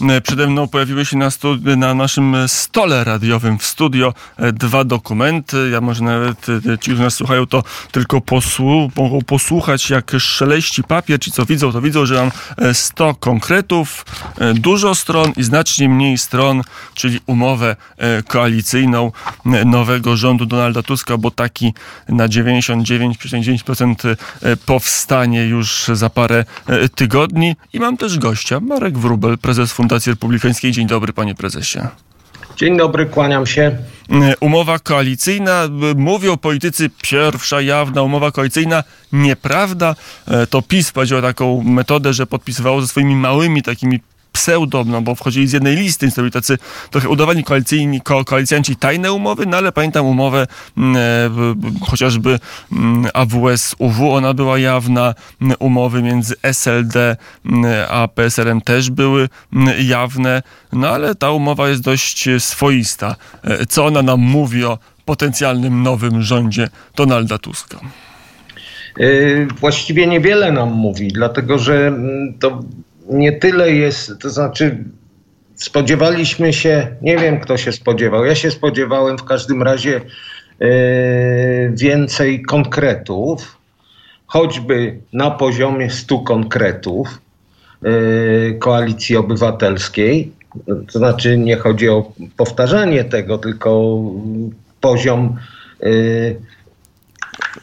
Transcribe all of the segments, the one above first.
E, przede mną pojawiły się na, na, naszym stole radiowym w studio e, dwa dokumenty. Ja może nawet e, ci, którzy nas słuchają, to tylko posłu mogą posłuchać, jak szeleści papier. Ci, co widzą, to widzą, że mam 100 konkretów, dużo stron i znacznie mniej stron, czyli umowę koalicyjną nowego rządu Donalda Tuska, bo taki na 99,9% powstanie już za parę tygodni. I mam też gościa, Marek Wrubel, prezes Fundacji Fundacji Republikańskiej. Dzień dobry, panie prezesie. Dzień dobry, kłaniam się. E, umowa koalicyjna, mówią politycy, pierwsza jawna umowa koalicyjna, nieprawda. E, to PiS powiedział taką metodę, że podpisywało ze swoimi małymi takimi pseudo, no bo wchodzili z jednej listy, to byli tacy trochę udawani koalicyjni, ko, koalicjanci tajne umowy, no ale pamiętam umowę mm, e, chociażby mm, AWS-UW, ona była jawna, mm, umowy między SLD a PSRM też były jawne, no ale ta umowa jest dość swoista. E, co ona nam mówi o potencjalnym nowym rządzie Donalda Tuska? E, właściwie niewiele nam mówi, dlatego że to nie tyle jest, to znaczy spodziewaliśmy się, nie wiem kto się spodziewał, ja się spodziewałem w każdym razie e, więcej konkretów, choćby na poziomie stu konkretów e, koalicji obywatelskiej. To znaczy nie chodzi o powtarzanie tego, tylko poziom e,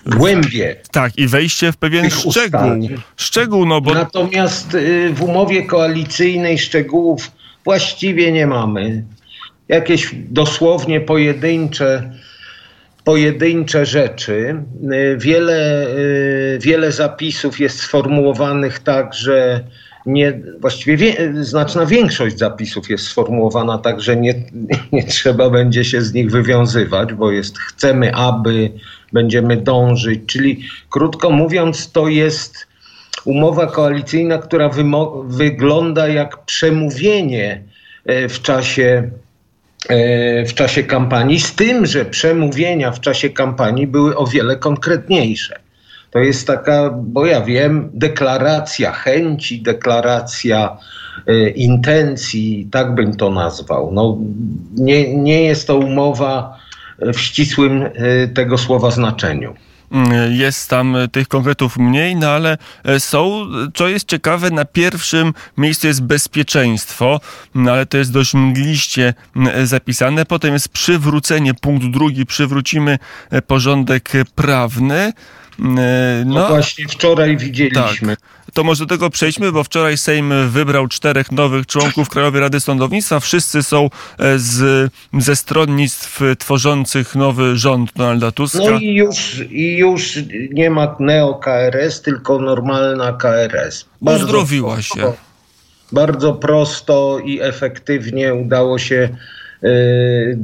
głębie. Tak, i wejście w pewien szczegół. Szczegół, no bo... Natomiast y, w umowie koalicyjnej szczegółów właściwie nie mamy. Jakieś dosłownie pojedyncze, pojedyncze rzeczy. Y, wiele, y, wiele zapisów jest sformułowanych tak, że nie, właściwie wie, znaczna większość zapisów jest sformułowana tak, że nie, nie trzeba będzie się z nich wywiązywać, bo jest chcemy, aby, będziemy dążyć. Czyli krótko mówiąc, to jest umowa koalicyjna, która wygląda jak przemówienie e, w czasie, e, w czasie kampanii, z tym, że przemówienia w czasie kampanii były o wiele konkretniejsze. To jest taka, bo ja wiem, deklaracja chęci, deklaracja e, intencji, tak bym to nazwał. No, nie, nie jest to umowa w ścisłym e, tego słowa znaczeniu. Mm, jest tam tych konkretów mniej, no ale e, są, co jest ciekawe, na pierwszym miejscu jest bezpieczeństwo, no ale to jest dość mgliście zapisane. Potem jest przywrócenie, punkt drugi, przywrócimy e, porządek prawny. Mm, no, no właśnie wczoraj widzieliśmy. Tak. To może do tego przejdźmy, bo wczoraj Sejm wybrał czterech nowych członków Krajowej Rady Sądownictwa. Wszyscy są e, z, ze stronnictw tworzących nowy rząd Donalda Tuska. No i już, i już nie ma neo-KRS, tylko normalna KRS. Bardzo Uzdrowiła prosto, się. Bardzo prosto i efektywnie udało się y,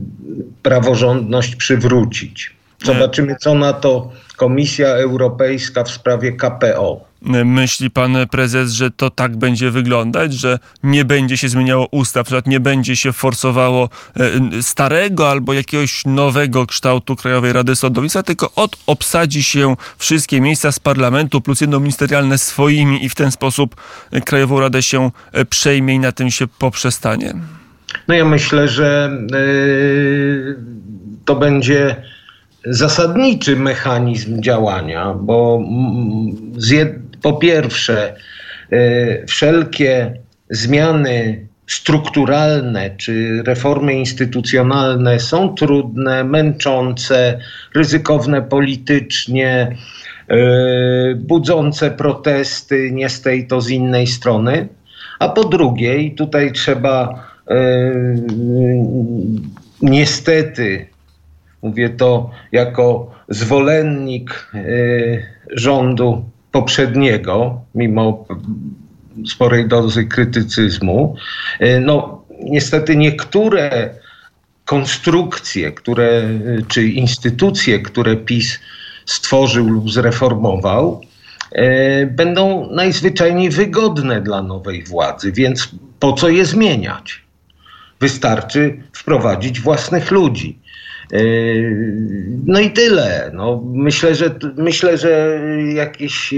praworządność przywrócić. Zobaczymy, co na to Komisja Europejska w sprawie KPO. Myśli pan prezes, że to tak będzie wyglądać, że nie będzie się zmieniało ustaw, nie będzie się forsowało e, starego albo jakiegoś nowego kształtu Krajowej Rady Sądownictwa, tylko od obsadzi się wszystkie miejsca z parlamentu plus jedno ministerialne swoimi i w ten sposób Krajową Radę się e, przejmie i na tym się poprzestanie? No ja myślę, że yy, to będzie zasadniczy mechanizm działania, bo po pierwsze, e, wszelkie zmiany strukturalne czy reformy instytucjonalne są trudne, męczące, ryzykowne politycznie, e, budzące protesty nie z tej to z innej strony. A po drugie, i tutaj trzeba e, niestety Mówię to jako zwolennik y, rządu poprzedniego, mimo sporej dozy krytycyzmu. Y, no, niestety niektóre konstrukcje, które, y, czy instytucje, które PiS stworzył lub zreformował, będą najzwyczajniej wygodne dla nowej władzy, więc po co je zmieniać? Wystarczy wprowadzić własnych ludzi. No i tyle. No, myślę, że, myślę, że jakiś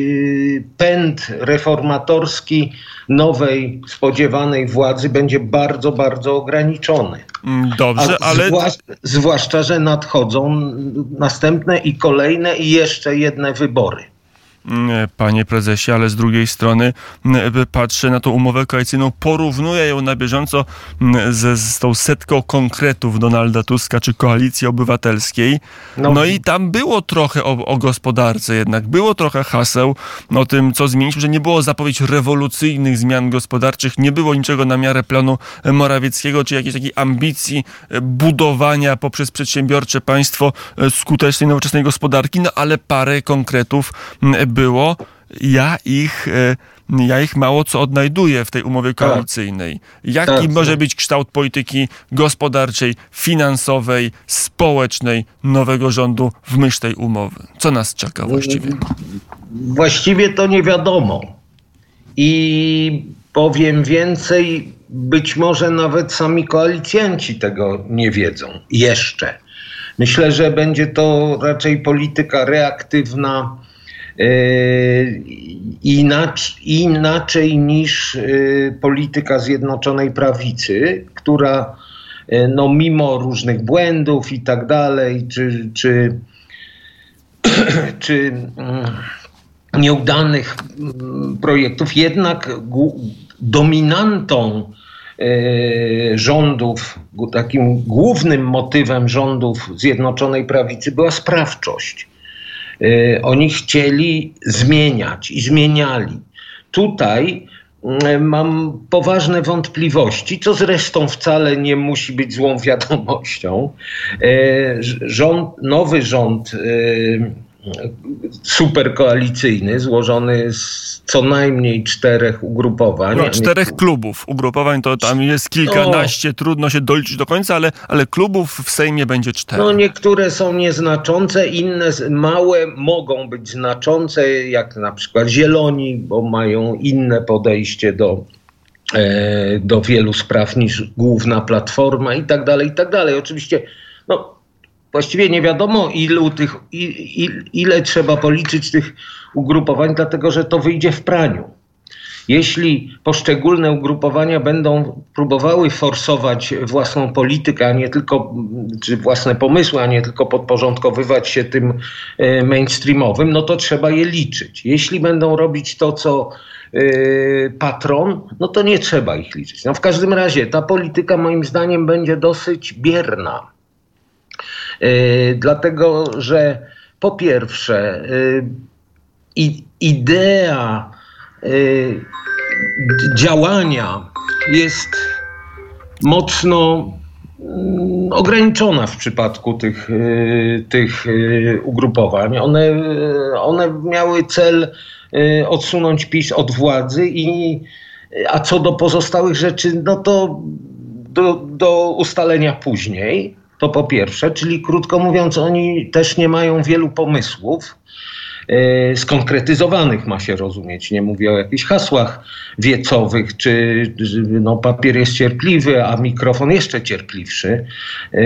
pęd reformatorski nowej, spodziewanej władzy będzie bardzo, bardzo ograniczony. Mm, dobrze, A ale. Zwłasz, zwłaszcza, że nadchodzą następne i kolejne i jeszcze jedne wybory. Mm, panie prezesie, ale z drugiej strony mm, patrzę na tą umowę koalicyjną, porównuję ją na bieżąco mm, z, z tą setką konkretów Donalda Tuska czy Koalicji Obywatelskiej. No, no i tam było trochę o, o, gospodarce jednak, było trochę haseł o tym, co zmienić, że nie było zapowiedź rewolucyjnych zmian gospodarczych, nie było niczego na miarę planu Morawieckiego, czy jakiejś takiej ambicji e, budowania poprzez przedsiębiorcze państwo e, skutecznej, nowoczesnej gospodarki, no ale parę konkretów było, ja ich, e, ja ich mało co odnajduję w tej umowie tak. koalicyjnej. Jaki tak, może tak. być kształt polityki gospodarczej, finansowej, społecznej nowego rządu w myśl tej umowy? Co nas czeka właściwie? Właściwie to nie wiadomo. I powiem więcej, być może nawet sami koalicjanci tego nie wiedzą jeszcze. Myślę, że będzie to raczej polityka reaktywna, Yy, inaczej, niż yy, polityka Zjednoczonej Prawicy, która yy, no, mimo różnych błędów i tak dalej, czy, czy, czy mm, nieudanych mm, projektów, jednak dominantą rządów, takim głównym motywem rządów Zjednoczonej Prawicy była sprawczość. Y, oni chcieli zmieniać i zmieniali. Tutaj y, mam poważne wątpliwości, co zresztą wcale nie musi być złą wiadomością. Y, rząd, nowy rząd superkoalicyjny, złożony z co najmniej czterech ugrupowań. No, czterech klubów. Ugrupowań to tam jest kilkanaście, no. trudno się doliczyć do końca, ale, ale klubów w Sejmie będzie cztery. No niektóre są nieznaczące, inne małe mogą być znaczące, jak na przykład Zieloni, bo mają inne podejście do, e, do wielu spraw niż główna platforma i tak dalej, i tak dalej. Oczywiście no, właściwie nie wiadomo ilu tych, ile trzeba policzyć tych ugrupowań, dlatego że to wyjdzie w praniu. Jeśli poszczególne ugrupowania będą próbowały forsować własną politykę, a nie tylko, czy własne pomysły, a nie tylko podporządkowywać się tym e, mainstreamowym, no to trzeba je liczyć. Jeśli będą robić to, co e, patron, no to nie trzeba ich liczyć. No w każdym razie ta polityka moim zdaniem będzie dosyć bierna. E, dlatego, że po pierwsze, idea Y, działania jest mocno mm, ograniczona w przypadku tych, y, tych y, ugrupowań. One, one miały cel odsunąć PiS od władzy, i, a co do pozostałych rzeczy, no to do, do ustalenia później. To po pierwsze, czyli krótko mówiąc, oni też nie mają wielu pomysłów skonkretyzowanych ma się rozumieć. Nie mówię o jakichś hasłach wiecowych, czy no, papier jest cierpliwy, a mikrofon jeszcze cierpliwszy. E,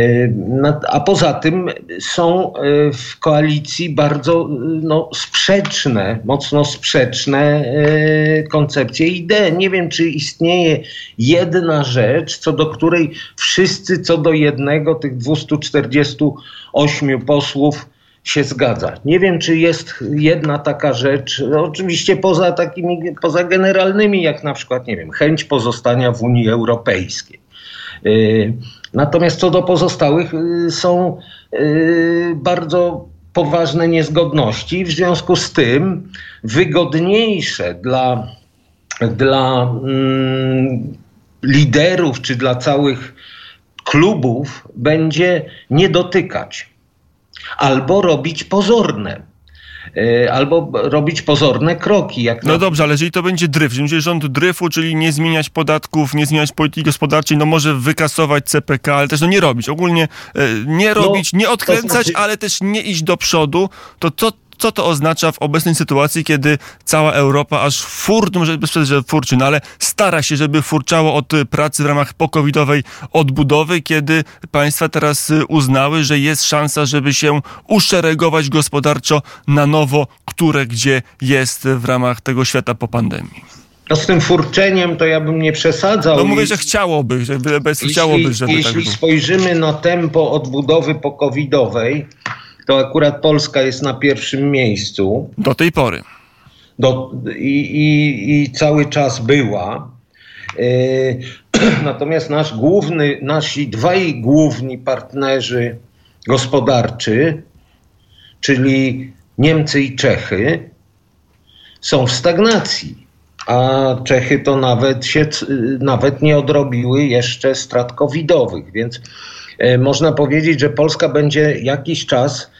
a poza tym są e, w koalicji bardzo no, sprzeczne, mocno sprzeczne koncepcje i idee. Nie wiem, czy istnieje jedna rzecz, co do której wszyscy co do jednego tych 248 posłów się zgadza. Nie wiem, czy jest jedna taka rzecz, no oczywiście poza takimi, poza generalnymi, jak na przykład, nie wiem, chęć pozostania w Unii Europejskiej. Y, natomiast co do pozostałych y, są y, bardzo poważne niezgodności. W związku z tym wygodniejsze dla, dla mm, liderów czy dla całych klubów będzie nie dotykać albo robić pozorne e, albo robić pozorne kroki. Jak no na... dobrze, ale jeżeli to będzie dryf, jeżeli będzie rząd dryfu, czyli nie zmieniać podatków, nie zmieniać polityki gospodarczej, no może wykasować CPK, ale też no nie robić. Ogólnie e, nie no, robić, no, nie odkręcać, znaczy... ale też nie iść do przodu, to co, co to oznacza w obecnej sytuacji, kiedy cała Europa aż fur, no może bez że furczy, no ale stara się, żeby furczało od pracy w ramach pokowidowej odbudowy, kiedy państwa teraz uznały, że jest szansa, żeby się uszeregować gospodarczo na nowo, które gdzie jest w ramach tego świata po pandemii. No z tym furczeniem to ja bym nie przesadzał. No mówię, że chciałoby, że bez jeśli, chciałoby, żeby Jeśli tak spojrzymy na tempo odbudowy pokowidowej, to akurat Polska jest na pierwszym miejscu. Do tej pory. Do, i, i, I cały czas była. Yy, natomiast nasz główny, nasi dwaj główni partnerzy gospodarczy, czyli Niemcy i Czechy, są w stagnacji a Czechy to nawet się nawet nie odrobiły jeszcze strat covidowych, więc e, można powiedzieć, że Polska będzie jakiś czas e,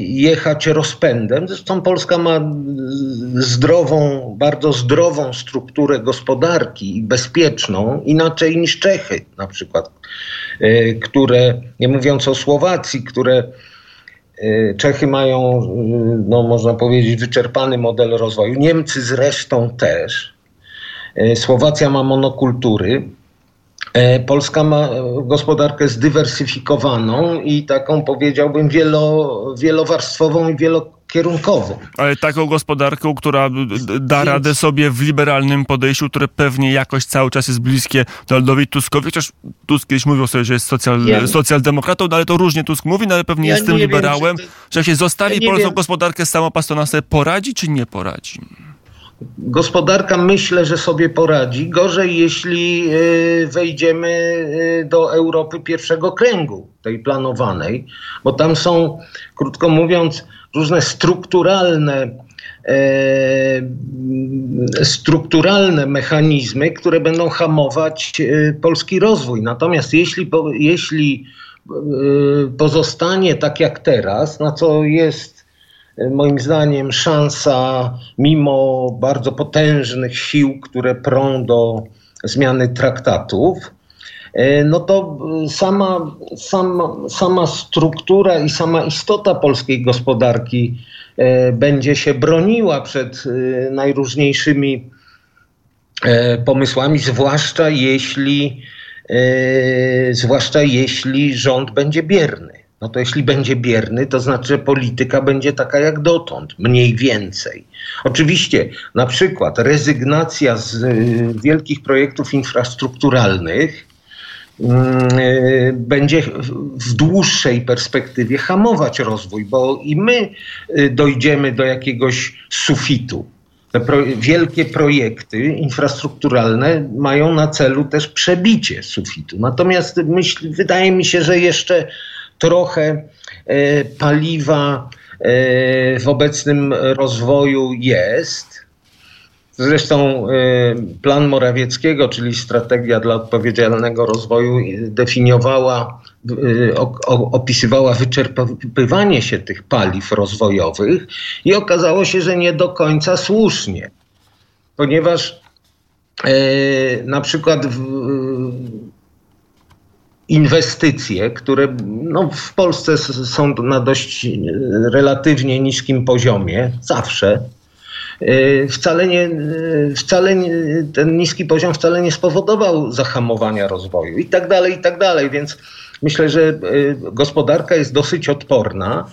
jechać rozpędem. Zresztą Polska ma zdrową, bardzo zdrową strukturę gospodarki i bezpieczną, inaczej niż Czechy na przykład, e, które, nie mówiąc o Słowacji, które Y, Czechy mają, y, no można powiedzieć, wyczerpany model rozwoju. Niemcy zresztą też. Y, Słowacja ma monokultury. Polska ma gospodarkę zdywersyfikowaną i taką powiedziałbym wielo, wielowarstwową i wielokierunkową. Ale taką gospodarką, która da Więc... radę sobie w liberalnym podejściu, które pewnie jakoś cały czas jest bliskie Donaldowi Tuskowi, chociaż Tusk kiedyś mówił sobie, że jest socjal, ja... socjaldemokratą, no ale to różnie Tusk mówi, no ale pewnie ja jest tym liberałem, wiem, że, że się zostawi ja polską wiem. gospodarkę sama, to ona sobie poradzi czy nie poradzi? Gospodarka myślę, że sobie poradzi. Gorzej, jeśli e, wejdziemy e, do Europy pierwszego kręgu, tej planowanej, bo tam są, krótko mówiąc, różne strukturalne e, strukturalne mechanizmy, które będą hamować polski rozwój. Natomiast jeśli, jeśli pozostanie tak jak teraz, na co jest moim zdaniem szansa, mimo bardzo potężnych sił, które prą do zmiany traktatów, e, no to sama, sama, sama struktura i sama istota polskiej gospodarki e, będzie się broniła przed e, najróżniejszymi pomysłami, zwłaszcza jeśli, zwłaszcza jeśli rząd będzie bierny. No to jeśli będzie bierny, to znaczy, że polityka będzie taka jak dotąd, mniej więcej. Oczywiście, na przykład rezygnacja z y, wielkich projektów infrastrukturalnych y, będzie w dłuższej perspektywie hamować rozwój, bo i my y, dojdziemy do jakiegoś sufitu. Te pro, wielkie projekty infrastrukturalne mają na celu też przebicie sufitu. Natomiast myśl, wydaje mi się, że jeszcze trochę e, paliwa e, w obecnym rozwoju jest. Zresztą e, plan Morawieckiego, czyli strategia dla odpowiedzialnego rozwoju, definiowała, opisywała wyczerpywanie się tych paliw rozwojowych i okazało się, że nie do końca słusznie, ponieważ na przykład w, inwestycje, które no, w Polsce są na dość e, relatywnie niskim poziomie, zawsze. E, wcale nie, e, wcale nie, ten niski poziom wcale nie spowodował zahamowania rozwoju i tak dalej, i tak dalej. Więc myślę, że gospodarka jest dosyć odporna.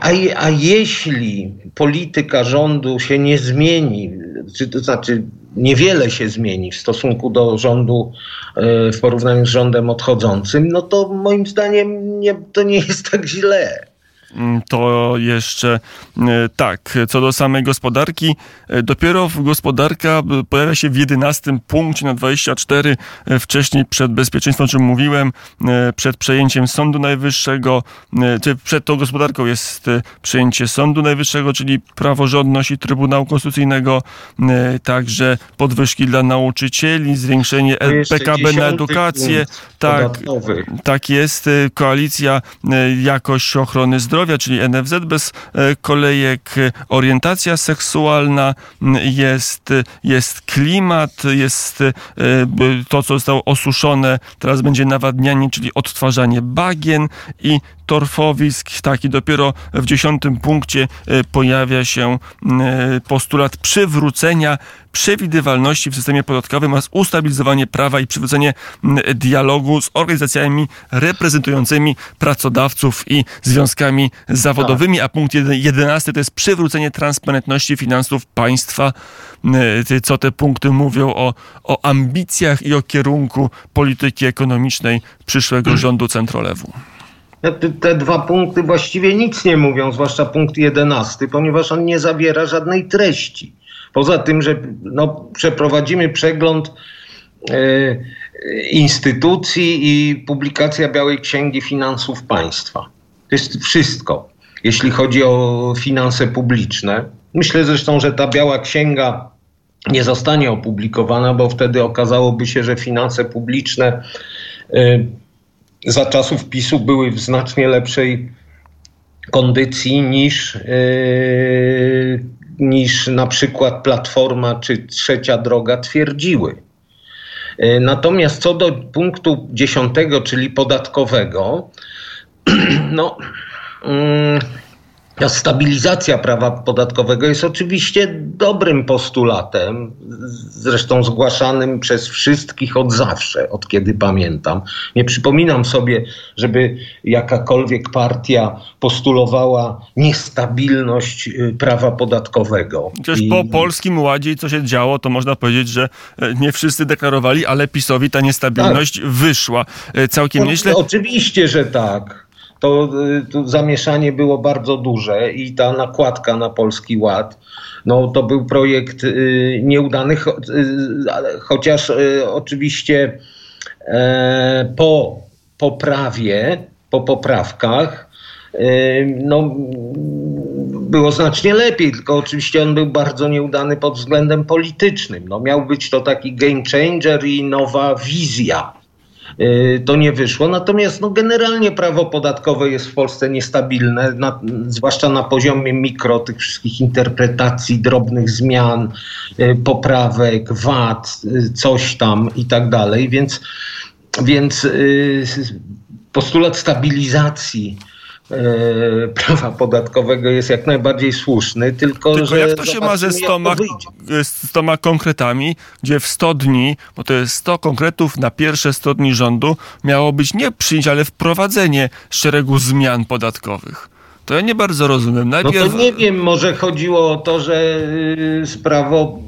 A, a jeśli polityka rządu się nie zmieni, to znaczy niewiele się zmieni w stosunku do rządu e, w porównaniu z rządem odchodzącym, no to moim zdaniem nie, to nie jest tak źle. Mm, to jeszcze e, tak, co do samej gospodarki, e, dopiero gospodarka pojawia się w 11 punkcie na 24, e, wcześniej przed bezpieczeństwem, o czym mówiłem, przed przejęciem Sądu Najwyższego, czy przed tą gospodarką jest przejęcie Sądu Najwyższego, czyli praworządność i Trybunału Konstytucyjnego, także podwyżki dla nauczycieli, zwiększenie PKB na edukację, tak, tak jest, koalicja jakość ochrony zdrowia, zdrowia, czyli NFZ bez kolejek, orientacja seksualna, jest, jest klimat, jest to, co zostało osuszone, teraz będzie nawadnianie, czyli odtwarzanie bagien i torfowisk. Taki dopiero w dziesiątym punkcie pojawia się postulat przywrócenia przewidywalności w systemie podatkowym oraz ustabilizowanie prawa i przywrócenie dialogu z organizacjami reprezentującymi pracodawców i związkami zawodowymi, a punkt jedenasty to jest przywrócenie transparentności finansów państwa. Co te punkty mówią o, o ambicjach i o kierunku polityki ekonomicznej przyszłego rządu centrolewu? Te, te, dwa punkty właściwie nic nie mówią, zwłaszcza punkt jedenasty, ponieważ on nie zawiera żadnej treści. Poza tym, że no, przeprowadzimy przegląd e, instytucji i publikacja Białej Księgi Finansów Państwa. To jest wszystko, jeśli chodzi o finanse publiczne. Myślę zresztą, że ta Biała Księga nie zostanie opublikowana, bo wtedy okazałoby się, że finanse publiczne e, za czasów PiSu były w znacznie lepszej kondycji niż, yy, niż na przykład Platforma czy Trzecia Droga twierdziły. Yy, natomiast co do punktu dziesiątego, czyli podatkowego, no. Yy, Stabilizacja prawa podatkowego jest oczywiście dobrym postulatem, zresztą zgłaszanym przez wszystkich od zawsze, od kiedy pamiętam. Nie przypominam sobie, żeby jakakolwiek partia postulowała niestabilność y, prawa podatkowego. Chociaż I... po polskim ładzie, co się działo, to można powiedzieć, że e, nie wszyscy deklarowali, ale PiSowi ta niestabilność tak. wyszła e, całkiem no, nieźle. Oczywiście, że tak to, y, to zamieszanie było bardzo duże i ta nakładka na Polski Ład, no to był projekt y, nieudany, y, chociaż oczywiście e, po poprawie, po poprawkach, no, było znacznie lepiej, tylko oczywiście on był bardzo nieudany pod względem politycznym. No, miał być to taki game changer i nowa wizja Y, to nie wyszło. Natomiast no, generalnie prawo podatkowe jest w Polsce niestabilne, na, zwłaszcza na poziomie mikro tych wszystkich interpretacji, drobnych zmian, y, poprawek, wad, y, coś tam i tak dalej. Więc, więc postulat stabilizacji prawa podatkowego jest jak najbardziej słuszny, tylko, tylko że jak to się ma ze 100, z 100 konkretami, gdzie w 100 dni, bo to jest 100 konkretów na pierwsze 100 dni rządu, miało być nie przyjęcie, ale wprowadzenie szeregu zmian podatkowych. To ja nie bardzo rozumiem. Najpierw... No to nie wiem, może chodziło o to, że y, prawo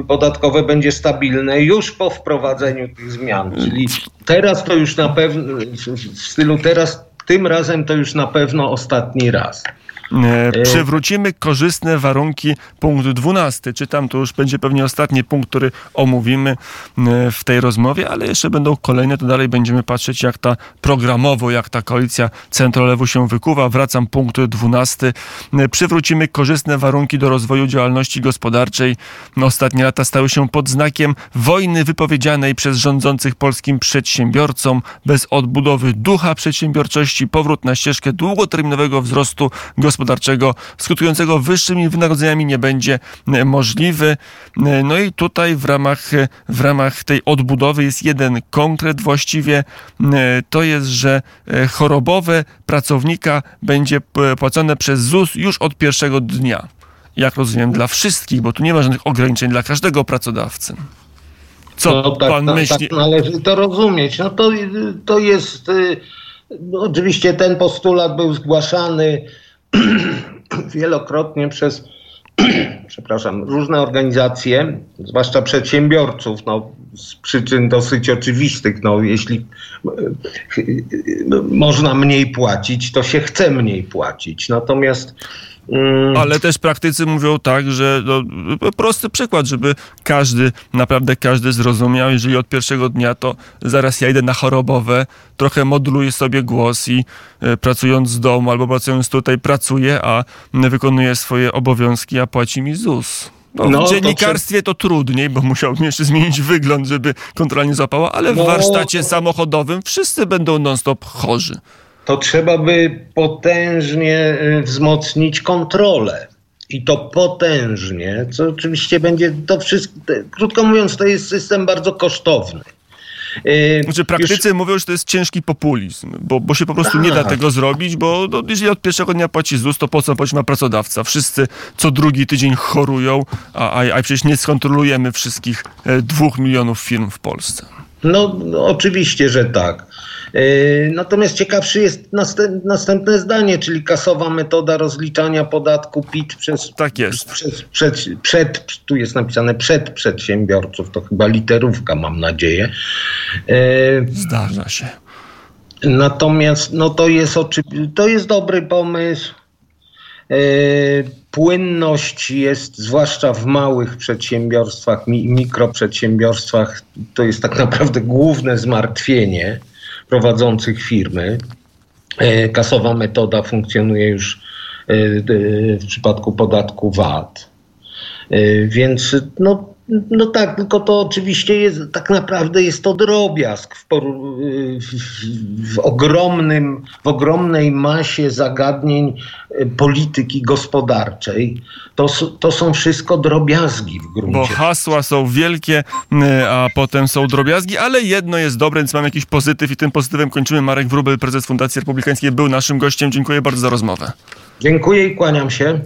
y, podatkowe będzie stabilne już po wprowadzeniu tych zmian. Czyli teraz to już na pewno, w stylu teraz tym razem to już na pewno ostatni raz. E, e, przywrócimy korzystne warunki, punkt 12. Czytam, to już będzie pewnie ostatni punkt, który omówimy e, w tej rozmowie, ale jeszcze będą kolejne, to dalej będziemy patrzeć, jak ta programowo, jak ta koalicja centrolewu się wykuwa. Wracam, punkt 12. Przywrócimy korzystne warunki do rozwoju działalności gospodarczej. Ostatnie lata stały się pod znakiem wojny wypowiedzianej przez rządzących polskim przedsiębiorcom bez odbudowy ducha przedsiębiorczości, powrót na ścieżkę długoterminowego wzrostu gospodarczego gospodarczego skutkującego wyższymi wynagrodzeniami nie będzie e, możliwy. E, no i tutaj w ramach, e, w ramach tej odbudowy jest jeden konkret właściwie, to jest, że chorobowe pracownika będzie płacone przez ZUS już od pierwszego dnia. Jak rozumiem, dla wszystkich, bo tu nie ma żadnych ograniczeń dla każdego pracodawcy. Co no, tak, pan tak, myśli? Tak należy to rozumieć. No to, to jest. No, oczywiście ten postulat był zgłaszany wielokrotnie przez przepraszam, różne organizacje, zwłaszcza przedsiębiorców, no, z przyczyn dosyć oczywistych. No, jeśli można mniej płacić, to się chce mniej płacić. Natomiast. Ale też praktycy mówią tak, że no, prosty przykład, żeby każdy, naprawdę każdy zrozumiał, jeżeli od pierwszego dnia to zaraz ja idę na chorobowe, trochę moduluję sobie głos i e, pracując z domu albo pracując tutaj pracuję, a wykonuję swoje obowiązki, a płaci mi ZUS. No, no, w dziennikarstwie to, to, trudniej, bo musiałbym jeszcze zmienić wygląd, żeby kontrola nie złapała, ale w no, warsztacie samochodowym wszyscy będą non-stop chorzy. To trzeba by potężnie y, wzmocnić kontrolę. I to potężnie, co oczywiście będzie to wszystko, krótko mówiąc, to jest system bardzo kosztowny. Y, znaczy praktycy Już... mówią, że to jest ciężki populizm, bo, bo się po prostu nie da tak. tego zrobić, bo no, jeżeli od pierwszego dnia płaci ZUS, to po co płaci ma pracodawca? Wszyscy co drugi tydzień chorują, a, a, a przecież nie skontrolujemy wszystkich e, dwóch milionów firm w Polsce. No oczywiście, że tak. E, natomiast ciekawszy jest następne zdanie, czyli kasowa metoda rozliczania podatku PIT przez. Tak jest. Przez, przed, przed, tu jest napisane przed przedsiębiorców, to chyba literówka, mam nadzieję. E, Zdarza się. Natomiast no to, jest to jest dobry pomysł. E, płynność jest, zwłaszcza w małych przedsiębiorstwach, mikroprzedsiębiorstwach, to jest tak naprawdę główne zmartwienie prowadzących firmy. E, kasowa metoda funkcjonuje już e, w przypadku podatku VAT. E, więc no, no tak, tylko to oczywiście jest, tak naprawdę jest to drobiazg w, w, w, ogromnym, w ogromnej masie zagadnień e, polityki gospodarczej. To, to są wszystko drobiazgi w gruncie. Bo hasła są wielkie, a potem są drobiazgi, ale jedno jest dobre, więc mam jakiś pozytyw i tym pozytywem kończymy. Marek Wróbel, prezes Fundacji Republikańskiej, był naszym gościem. Dziękuję bardzo za rozmowę. Dziękuję i kłaniam się.